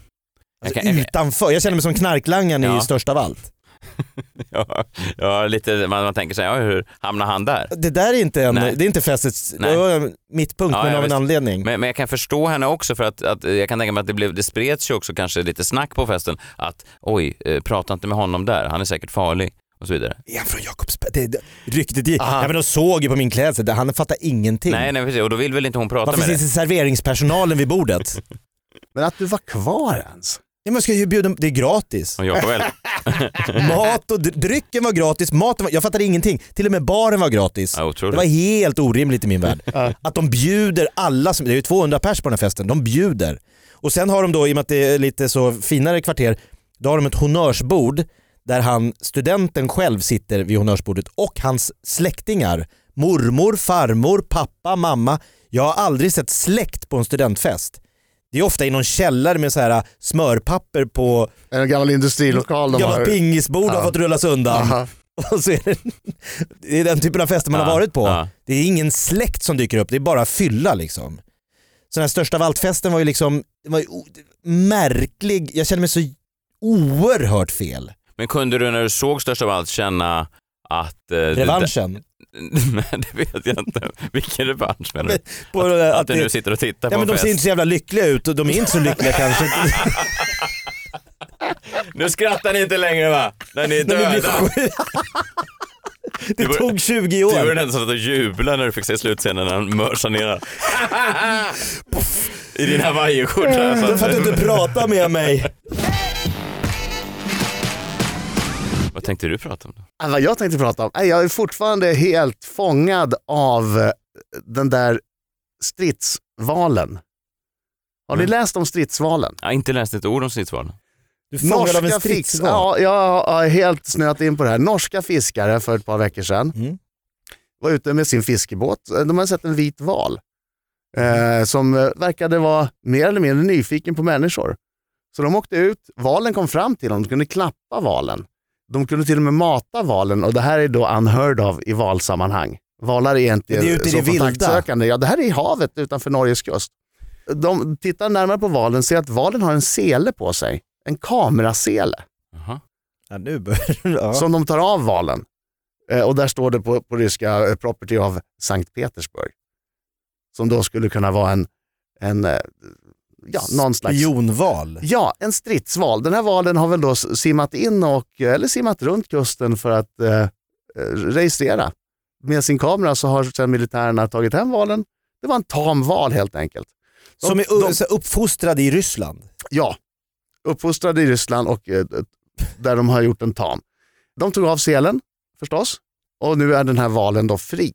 Jag kan- jag- utanför, jag känner mig som knarklangaren Ja. i Störst av allt. Ja, ja lite, man, man tänker sig, ja, hur hamnar han där? Det där är inte, en, Nej. det är inte festets Nej. det var mittpunkt, Ja, men ja, av en visst. anledning. Men, men jag kan förstå henne också för att, att jag kan tänka mig att det, blev, det spreds ju också kanske lite snack på festen att oj, eh, prata inte med honom där, han är säkert farlig och så vidare. Är han från Jakobsberg? Det, det, ryktet gick. Ja, men de såg ju på min klädsel, han fattar ingenting. Nej, nej precis, och då vill väl inte hon prata Varför med finns dig? det serveringspersonalen vid bordet? Men att du var kvar ens. Ja, men ska ju bjuda, det är gratis. Och Jakob väl? Mat och dr- drycken var gratis, maten var, jag fattade ingenting. Till och med baren var gratis. Ja, otroligt. Det var helt orimligt i min värld. Att de bjuder alla, som, det är ju 200 pers på den här festen, de bjuder. Och sen har de då, i och med att det är lite så finare kvarter, då har de ett honnörsbord där han, studenten själv sitter vid honnörsbordet och hans släktingar, mormor, farmor, pappa, mamma. Jag har aldrig sett släkt på en studentfest. Det är ofta i någon källare med så här smörpapper på En gammal industrilokal de gamla har. pingisbord har Ja. fått rullas undan. Aha. Och så är det, det är den typen av fester man har Ja, varit på. ja. Det är ingen släkt som dyker upp, det är bara fylla liksom. Så den här största av allt-festen var ju liksom, det var ju märklig, jag kände mig så oerhört fel. Men kunde du när du såg Störst av allt känna att... Eh, det- Revanschen. Nej, det vet jag inte. Vilken revansch menar du? På Att, det att, att du det- nu sitter och tittar Ja på men en de ser inte fest? så jävla lyckliga ut och de är inte så lyckliga kanske. Nu skrattar ni inte längre va? När ni är döda. Det var- tog 20 Du var år. den som satt och jublade när du fick se slutscenen när han mörsar ner I din hawaiiskjorta. Det för att du inte pratar med mig. Tänkte du prata om? då? Vad jag tänkte prata om? Nej, Jag är fortfarande helt fångad av eh, den där stridsvalen. Har ni Mm. läst om stridsvalen? Jag har inte läst ett ord om stridsvalen. Du fångad av en stridsval. ja, jag har helt snöat in på det här. Norska fiskare för ett par veckor sedan Mm. var ute med sin fiskebåt. De hade sett en vit val eh, som eh, verkade vara mer eller mindre nyfiken på människor. Så de åkte ut, valen kom fram till dem, de kunde klappa valen. De kunde till och med mata valen och det här är då unheard of i valsammanhang. Valar är inte Men det är ute i vilda. kontaktsökande. Ja, det här är i havet utanför Norges kust. De tittar närmare på valen och ser att valen har en sele på sig. En kamerasele Jaha. Ja, nu börjar ja. som de tar av valen. Eh, och där står det på, på ryska eh, property of Sankt Petersburg. Som då skulle kunna vara en, en eh, ja, någon slags... Spionval. Ja, en stridsval. Den här valen har väl då simmat in och, eller simmat runt kusten för att eh, eh, registrera. Med sin kamera så har sedan militärerna tagit hem valen. Det var en tam val helt enkelt. De- Som är de- så uppfostrad i Ryssland. Ja, uppfostrade i Ryssland och eh, där de har gjort en tam. De tog av selen förstås och nu är den här valen då fri.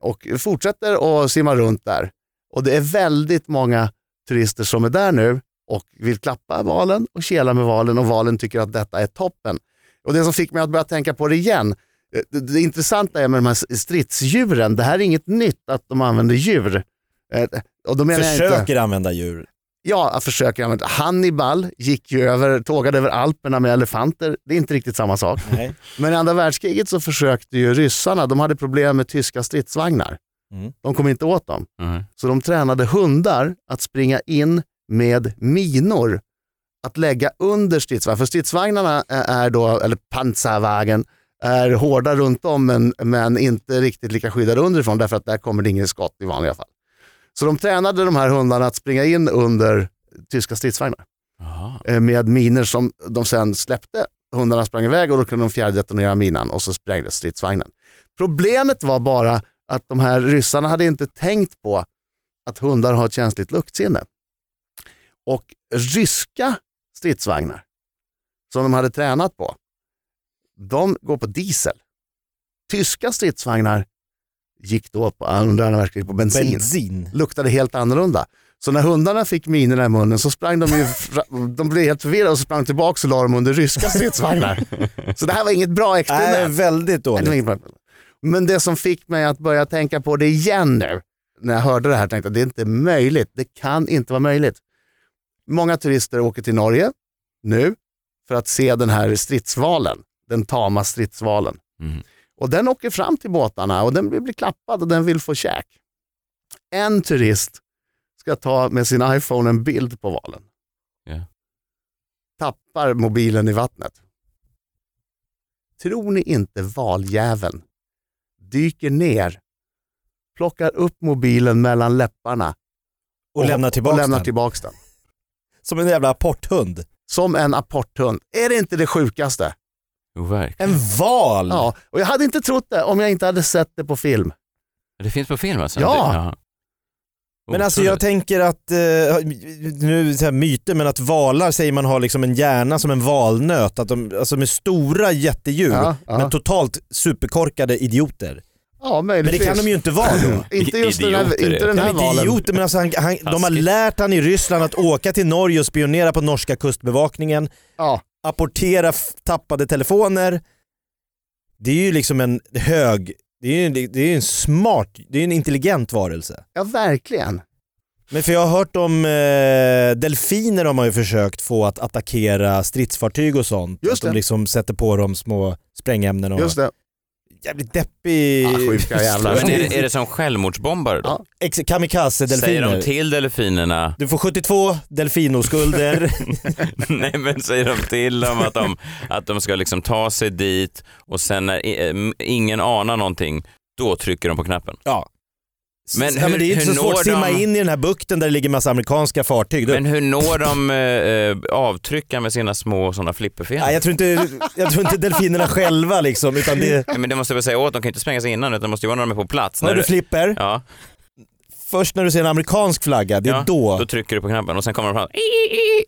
Och fortsätter att simma runt där. Och det är väldigt många turister som är där nu och vill klappa valen och kela med valen och valen tycker att detta är toppen. Och det som fick mig att börja tänka på det igen, eh, det, det intressanta är med de här stridsdjuren, det här är inget nytt att de använder djur. Eh, Och då menar jag inte... Försöker använda djur. Ja, jag försöker använda. Hannibal gick ju över, tågade över Alperna med elefanter. Det är inte riktigt samma sak. Nej. Men i andra världskriget så försökte ju ryssarna, de hade problem med tyska stridsvagnar. Mm. De kom inte åt dem. Mhm. Så de tränade hundar att springa in med minor att lägga under stridsvagnar. För stridsvagnarna är då, eller pansarwagen, är hårda runt om men, men inte riktigt lika skyddade underifrån därför att där kommer det ingen skott i vanliga fall. Så de tränade de här hundarna att springa in under tyska stridsvagnar Jaha. eh, med miner som de sen släppte. Hundarna sprang iväg och då kunde de fjärrdetonera minan och så sprängdes stridsvagnen. Problemet var bara att de här ryssarna hade inte tänkt på att hundar har ett känsligt luktsinne. Och ryska stridsvagnar som de hade tränat på, de går på diesel. Tyska stridsvagnar gick då på, andra världskriget på bensin Bensin. luktade helt annorlunda. Så när hundarna fick minerna i munnen så sprang de ju, de blev helt förvirrade och sprang tillbaka och la dem under ryska stridsvagnar. Så det här var inget bra experiment. väldigt Nej, var dåligt. Men det som fick mig att börja tänka på det igen nu, när jag hörde det här tänkte jag det är inte möjligt. Det kan inte vara möjligt. Många turister åker till Norge nu för att se den här stridsvalen, den tama stridsvalen. Mhm. Och den åker fram till båtarna och den vill bli klappad och den vill få käk. En turist ska ta med sin iPhone en bild på valen. Ja. Tappar mobilen i vattnet. Tror ni inte valjäveln dyker ner, plockar upp mobilen mellan läpparna Och lämnar tillbaks och lämnar den. tillbaks den? Som en jävla apporthund. Som en apporthund. Är det inte det sjukaste? Verkligen. En val! Ja, och jag hade inte trott det om jag inte hade sett det på film. Det finns på film alltså? Ja. Men alltså jag tänker att, eh, nu är så här myter, men att valar säger man har liksom en hjärna som en valnöt. Att de, alltså med stora jättedjur, Ja, ja. men totalt superkorkade idioter. Ja, Men möjligtvis. det kan de ju inte vara då. Inte just den här, Idioter, inte den här men valen. idioter, men alltså han, han, de har lärt han i Ryssland att åka till Norge och spionera på norska kustbevakningen, Ja, apportera tappade telefoner. Det är ju liksom en hög, det är ju en, det är en smart, det är en intelligent varelse. ja, verkligen. Men för jag har hört om eh, delfiner har man ju försökt få att attackera stridsfartyg och sånt. Just att de liksom sätter på dem små sprängämnen och Just det. Jävligt deppig... Ah, sjuka jävlar. Men är, det- är det som självmordsbombare då? Ja. Ex- Säger Kamikaze-delfiner. de till delfinerna, Du får 72 delfinoskulder. nej men säger de till dem att de, att de ska liksom ta sig dit och sen när eh, ingen anar någonting, då trycker de på knappen. ja. Men ja, men hur- det är inte så hur svårt att simma de- in i den här bukten där det ligger massa amerikanska fartyg. Men hur når de eh, avtryckaren med sina små sådana flipperfel? Nej, jag, tror inte, jag tror inte delfinerna själva liksom, utan det... Nej, Men det måste jag väl säga åt, de kan ju inte spränga sig innan utan det måste ju vara när de är på plats. Har När du flipper, Ja, först när du ser en amerikansk flagga, det är ja, då. då trycker du på knappen och sen kommer de fram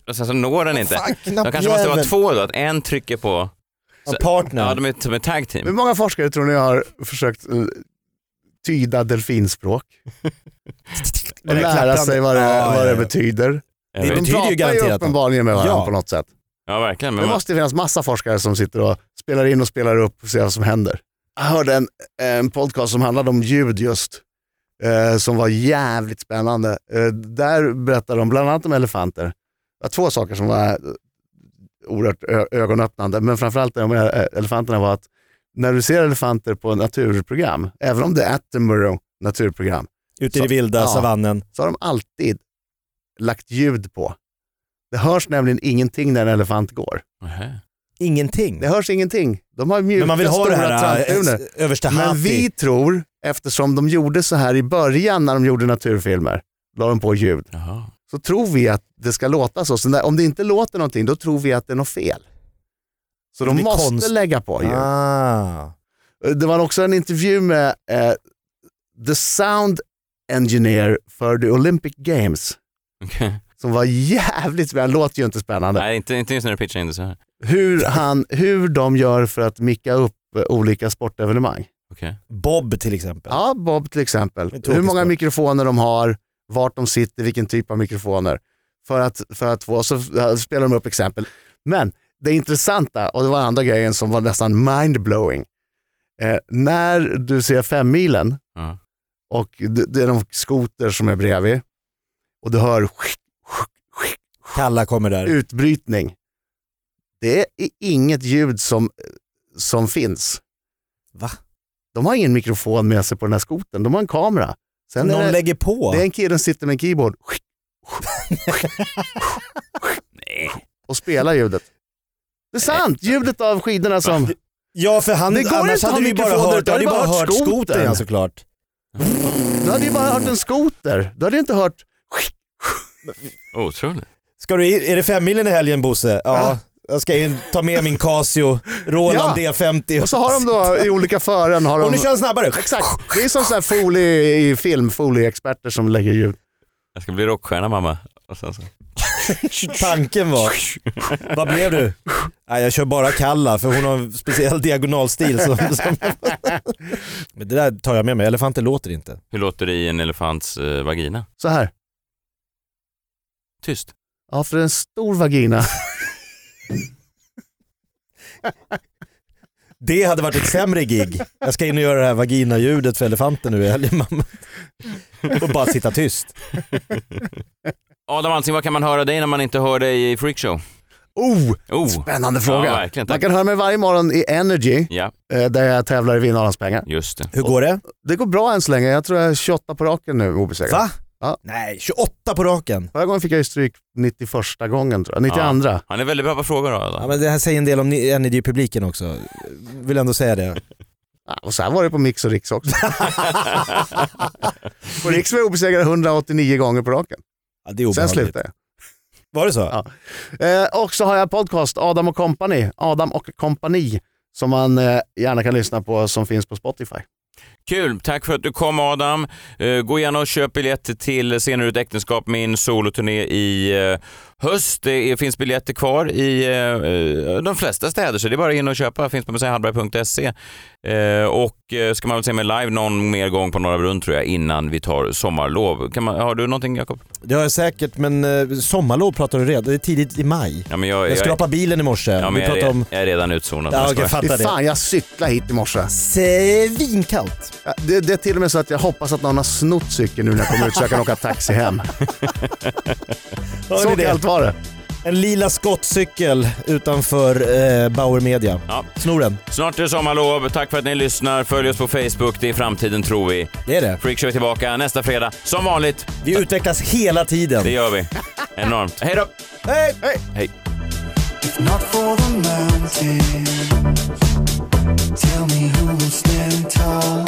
och sen så når den inte. Fan, De kanske måste vara två då, att en trycker på, Ja, partner. ja de är som ett tag Hur team. många forskare tror ni har försökt eh, tyda delfinspråk? Och det lära sig vad det, Ja, vad det betyder. Det. De betyder ju pratar ju garanterat uppenbarligen med varandra Ja. på något sätt. Ja verkligen. Men Det måste ju finnas massa forskare som sitter och spelar in och spelar upp och ser vad som händer. Jag hörde en, en podcast som handlade om ljud just, eh, som var jävligt spännande. Eh, där berättade de bland annat om elefanter. Det var två saker som var eh, oerhört ögonöppnande, men framförallt det med eh, elefanterna var att när du ser elefanter på naturprogram, även om det är Attenborough naturprogram, Ute i det vilda ja. savannen. så har de alltid lagt ljud på. Det hörs nämligen ingenting när en elefant går. Nähä. Ingenting. Det hörs ingenting. De har mjuka, Men man vill ha det stora här äh, översta Men vi tror, eftersom de gjorde så här i början när de gjorde naturfilmer, la de på ljud, Jaha. så tror vi att det ska låta så. så när, om det inte låter någonting, då tror vi att det är något fel. Så de måste konst- lägga på ljud. Ah. Det var också en intervju med eh, the sound engineer för the Olympic Games, Okej. som var jävligt spännande. Låter ju inte spännande. Nej, inte, inte just när du pitchar in det så här. Hur, han, hur de gör för att micka upp eh, olika sportevenemang. Okej. Bob till exempel. Ja, Bob till exempel. Hur många sport. mikrofoner de har, vart de sitter, vilken typ av mikrofoner. För att, för att få, så spelar de upp exempel. Men det intressanta, och det var andra grejen som var nästan mindblowing. Eh, när du ser femmilen Ja. och det, är någon skoter som är bredvid och du hör Kalla kommer där. utbrytning. Det är inget ljud som, som finns. Va? De har ingen mikrofon med sig på den här skotern, de har en kamera. Sen Någon det, lägger på. det är en kille som sitter med en keyboard och spelar ljudet. Det är sant, ljudet av skidorna som... Ja för han, Det går annars inte hade ha vi bara hört, du hade bara hört skotern ja, såklart. Du hade ju bara hört en skoter, du hade inte hört... Otroligt. Ska du, är det femmilen i helgen Bosse? Ja. Jag ska in, ta med min Casio, Roland Ja. D50. Och så har de då i olika fören... Har Och de... nu kör han snabbare. Exakt, det är som så här folie i film, folieexperter som lägger ljud. Jag ska bli rockstjärna mamma. Och sen så. Tanken var. Vad blev du? Nej, jag kör bara Kalla för hon har en speciell diagonalstil. Som, som... Men det där tar jag med mig, elefanter låter inte. Hur låter det i en elefants eh, vagina? Så här. Tyst. Ja, för en stor vagina. Det hade varit ett sämre gig. Jag ska in och göra det här vagina-ljudet för elefanten nu i helgen mamma. Och bara sitta tyst. Adam Alsing, vad kan man höra dig när man inte hör dig i Freakshow? Oh, Oh. spännande fråga. Ja. Man kan höra mig varje morgon i Energy, Ja, eh, där jag tävlar i Vinnarnas pengar. just det. Hur går det? Det går bra än så länge. Jag tror jag är 28 på raken nu obesegrad. Va? Nej, 28 på raken. Förra gången fick jag ju stryk 91 gången tror jag, 92. Ja. Han är väldigt bra på frågor då. Ja, Adam. men det här säger en del om ni- NID i publiken också. Vill ändå säga det. Ja, och så här var det på Mix och Riks också. på Riks var jag obesegrad 189 gånger på raken. Ja, det är Sen obehagligt. slutade jag. Var det så? Ja. Eh, och så har jag podcast Adam och Company, Adam och Company, som man eh, gärna kan lyssna på som finns på Spotify. Kul, tack för att du kom Adam. Eh, gå gärna och köp biljett till Scener ett äktenskap, min soloturné i eh, höst. Det finns biljetter kvar i eh, de flesta städer, så det är bara in och köpa. Finns på museihallberg.se. Och ska man väl se mig live någon mer gång på Norra Brunn tror jag, innan vi tar sommarlov. Kan man, har du någonting Jakob? Det har jag säkert, men sommarlov pratar du redan. Det är tidigt i maj. Ja, men jag, Jag skrapade bilen i morse. ja, Vi jag, pratade är, om jag är redan utzonad. Ja, Jag fattar det. fan, jag cyklade hit i morse. svinkallt. Det, det är till och med så att jag hoppas att någon har snott cykeln nu när jag kommer ut så jag kan åka taxi hem. Så kallt var det. En lila skottcykel utanför eh, Bauer Media. Ja. Snor den. Snart är det sommarlov. Tack för att ni lyssnar. Följ oss på Facebook. Det är framtiden tror vi. Det är det. Freakshow är tillbaka nästa fredag. Som vanligt. Vi utvecklas hela tiden. Det gör vi. Enormt. Hej då! Hej! Hej! Hej. Not for the mountains. Tell me who will stand tall.